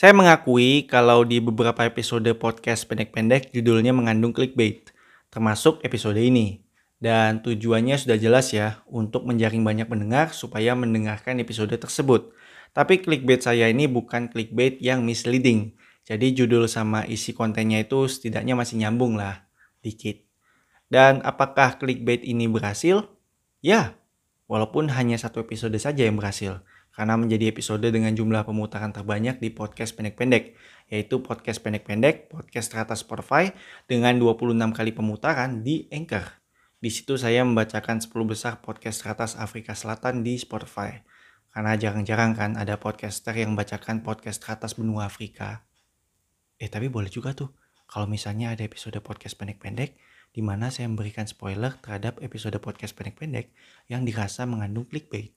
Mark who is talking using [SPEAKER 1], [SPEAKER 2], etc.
[SPEAKER 1] Saya mengakui kalau di beberapa episode podcast pendek-pendek judulnya mengandung clickbait, termasuk episode ini. Dan tujuannya sudah jelas ya, untuk menjaring banyak pendengar supaya mendengarkan episode tersebut. Tapi clickbait saya ini bukan clickbait yang misleading. Jadi judul sama isi kontennya itu setidaknya masih nyambung lah, dikit. Dan apakah clickbait ini berhasil? Ya, walaupun hanya satu episode saja yang berhasil karena menjadi episode dengan jumlah pemutaran terbanyak di podcast pendek-pendek, yaitu podcast pendek-pendek, podcast teratas Spotify dengan 26 kali pemutaran di Anchor. Di situ saya membacakan 10 besar podcast teratas Afrika Selatan di Spotify. Karena jarang-jarang kan ada podcaster yang membacakan podcast teratas benua Afrika. Eh tapi boleh juga tuh, kalau misalnya ada episode podcast pendek-pendek, di mana saya memberikan spoiler terhadap episode podcast pendek-pendek yang dirasa mengandung clickbait.